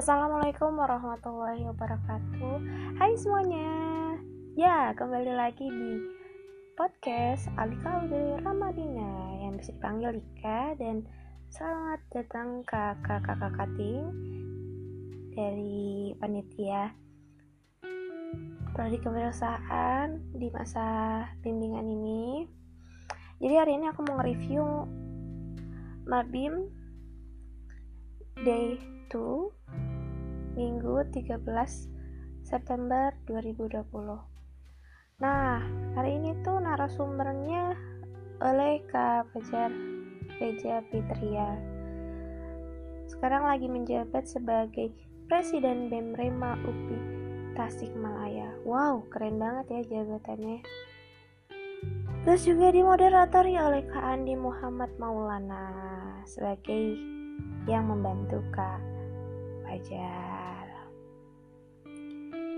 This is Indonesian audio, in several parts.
Assalamualaikum warahmatullahi wabarakatuh. Hai semuanya. Ya, kembali lagi di podcast Alika Udari Ramadina Yang bisa dipanggil Lika Dan selamat datang kakak-kakak kating Dari panitia Prodi kewirausahaan di masa bimbingan ini. Jadi hari ini aku mau nge-review Mabim Day 2 Minggu 13 September 2020 Nah, hari ini tuh narasumbernya oleh Kak Fajar Reja Fitria. Sekarang lagi menjabat sebagai Presiden BEM Rema UPI Tasikmalaya. Wow, keren banget ya jabatannya. Terus juga dimoderatori oleh Kak Andi Muhammad Maulana sebagai yang membantu Kak Fajar.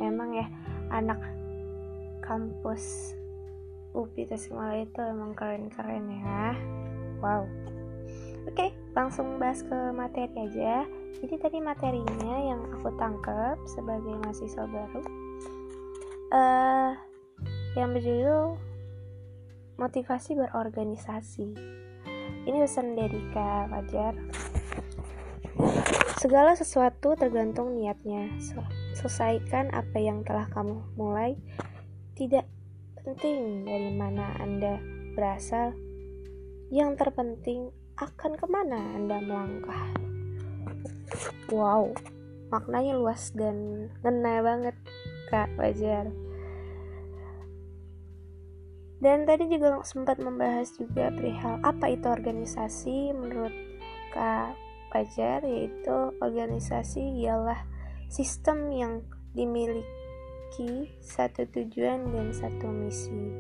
Memang ya anak kampus UPI Tasikmalaya itu emang keren-keren ya. Wow. Oke, langsung bahas ke materi aja. Jadi tadi materinya yang aku tangkap sebagai mahasiswa baru, uh, yang berjudul motivasi berorganisasi. Ini pesan dari Kak Fajar. Segala sesuatu tergantung niatnya. Selesaikan apa yang telah kamu mulai. Tidak penting dari mana Anda berasal. Yang terpenting akan ke mana Anda melangkah. Wow, maknanya luas dan ngena banget Kak Fajar. Dan tadi juga sempat membahas juga perihal apa itu organisasi menurut Kak Fajar yaitu organisasi ialah sistem yang dimiliki satu tujuan dan satu misi.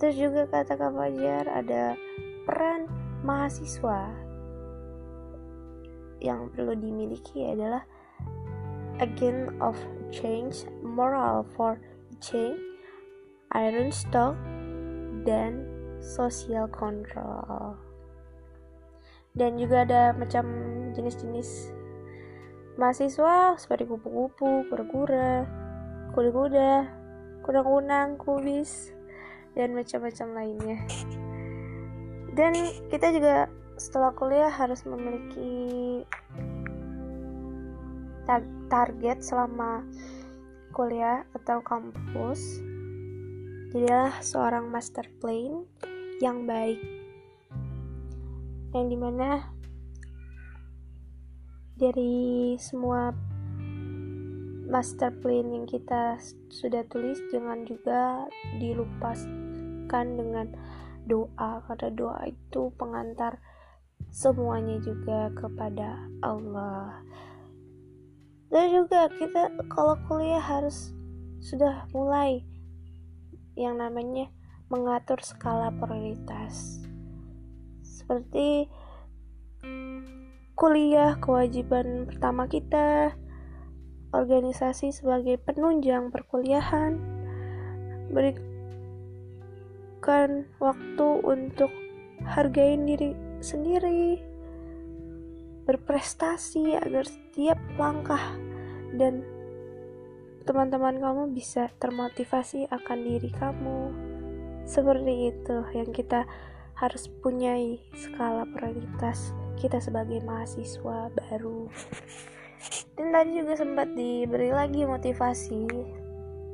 Terus juga kata Kak Fajar ada peran mahasiswa yang perlu dimiliki adalah agent of change, moral for change, iron stock, dan social control dan juga ada macam jenis-jenis mahasiswa seperti kupu-kupu, kura-kura, kuda-kuda, kunang-kunang, kubis, dan macam-macam lainnya. Dan kita juga setelah kuliah harus memiliki target selama kuliah atau kampus. Jadilah seorang master plan yang baik yang di mana dari semua master plan yang kita sudah tulis jangan juga dilupaskan dengan doa. Karena doa itu pengantar semuanya juga kepada Allah. Dan juga kita kalau kuliah harus sudah mulai yang namanya mengatur skala prioritas seperti kuliah kewajiban pertama kita organisasi sebagai penunjang perkuliahan berikan waktu untuk hargain diri sendiri berprestasi agar setiap langkah dan teman-teman kamu bisa termotivasi akan diri kamu. Seperti itu yang kita harus punya skala prioritas kita sebagai mahasiswa baru. Dan tadi juga sempat diberi lagi motivasi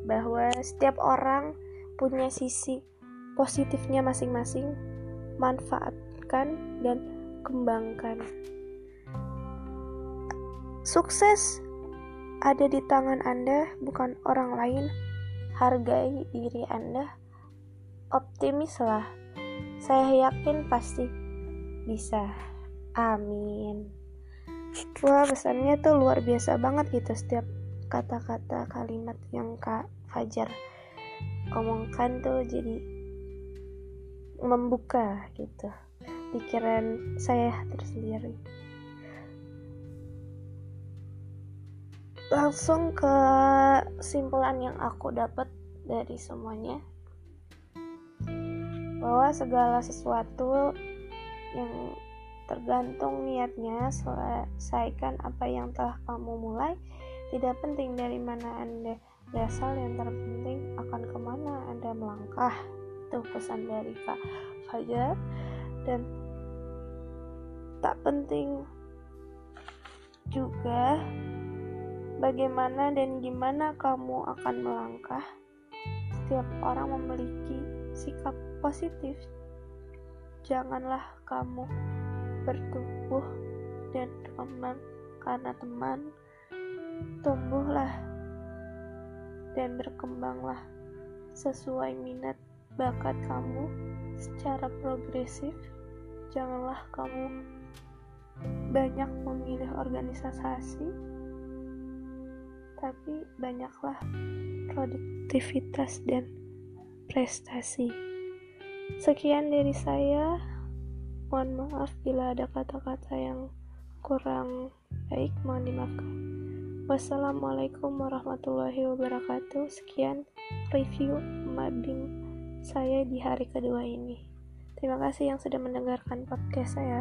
bahwa setiap orang punya sisi positifnya masing-masing manfaatkan dan kembangkan. Sukses ada di tangan Anda bukan orang lain. Hargai diri Anda. Optimislah saya yakin pasti bisa. Amin. Wah, pesannya tuh luar biasa banget gitu setiap kata-kata kalimat yang Kak Fajar omongkan tuh jadi membuka gitu pikiran saya tersendiri. Langsung ke simpulan yang aku dapat dari semuanya bahwa segala sesuatu yang tergantung niatnya selesaikan apa yang telah kamu mulai tidak penting dari mana anda berasal yang terpenting akan ke mana anda melangkah. Itu pesan dari kak Fajar. Dan tak penting juga bagaimana dan gimana kamu akan melangkah. Setiap orang memiliki sikap positif janganlah kamu bertumbuh dan berkembang karena teman, tumbuhlah dan berkembanglah sesuai minat bakat kamu secara progresif. Janganlah kamu banyak memilih organisasi, tapi banyaklah produktivitas dan prestasi. Sekian dari saya. Mohon maaf bila ada kata-kata yang kurang baik, mohon dimaafkan. Wassalamualaikum warahmatullahi wabarakatuh. Sekian review Mabim saya di hari kedua ini. Terima kasih yang sudah mendengarkan podcast saya.